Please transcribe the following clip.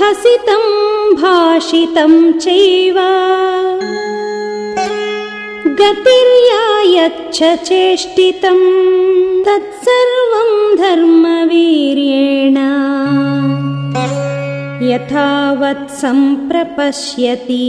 हसितं भाषितं चैव। गतिर्यायच्च चेष्टितम् तत्सर्वं धर्मवीर्येण। यथावत् सम्प्रपश्यति।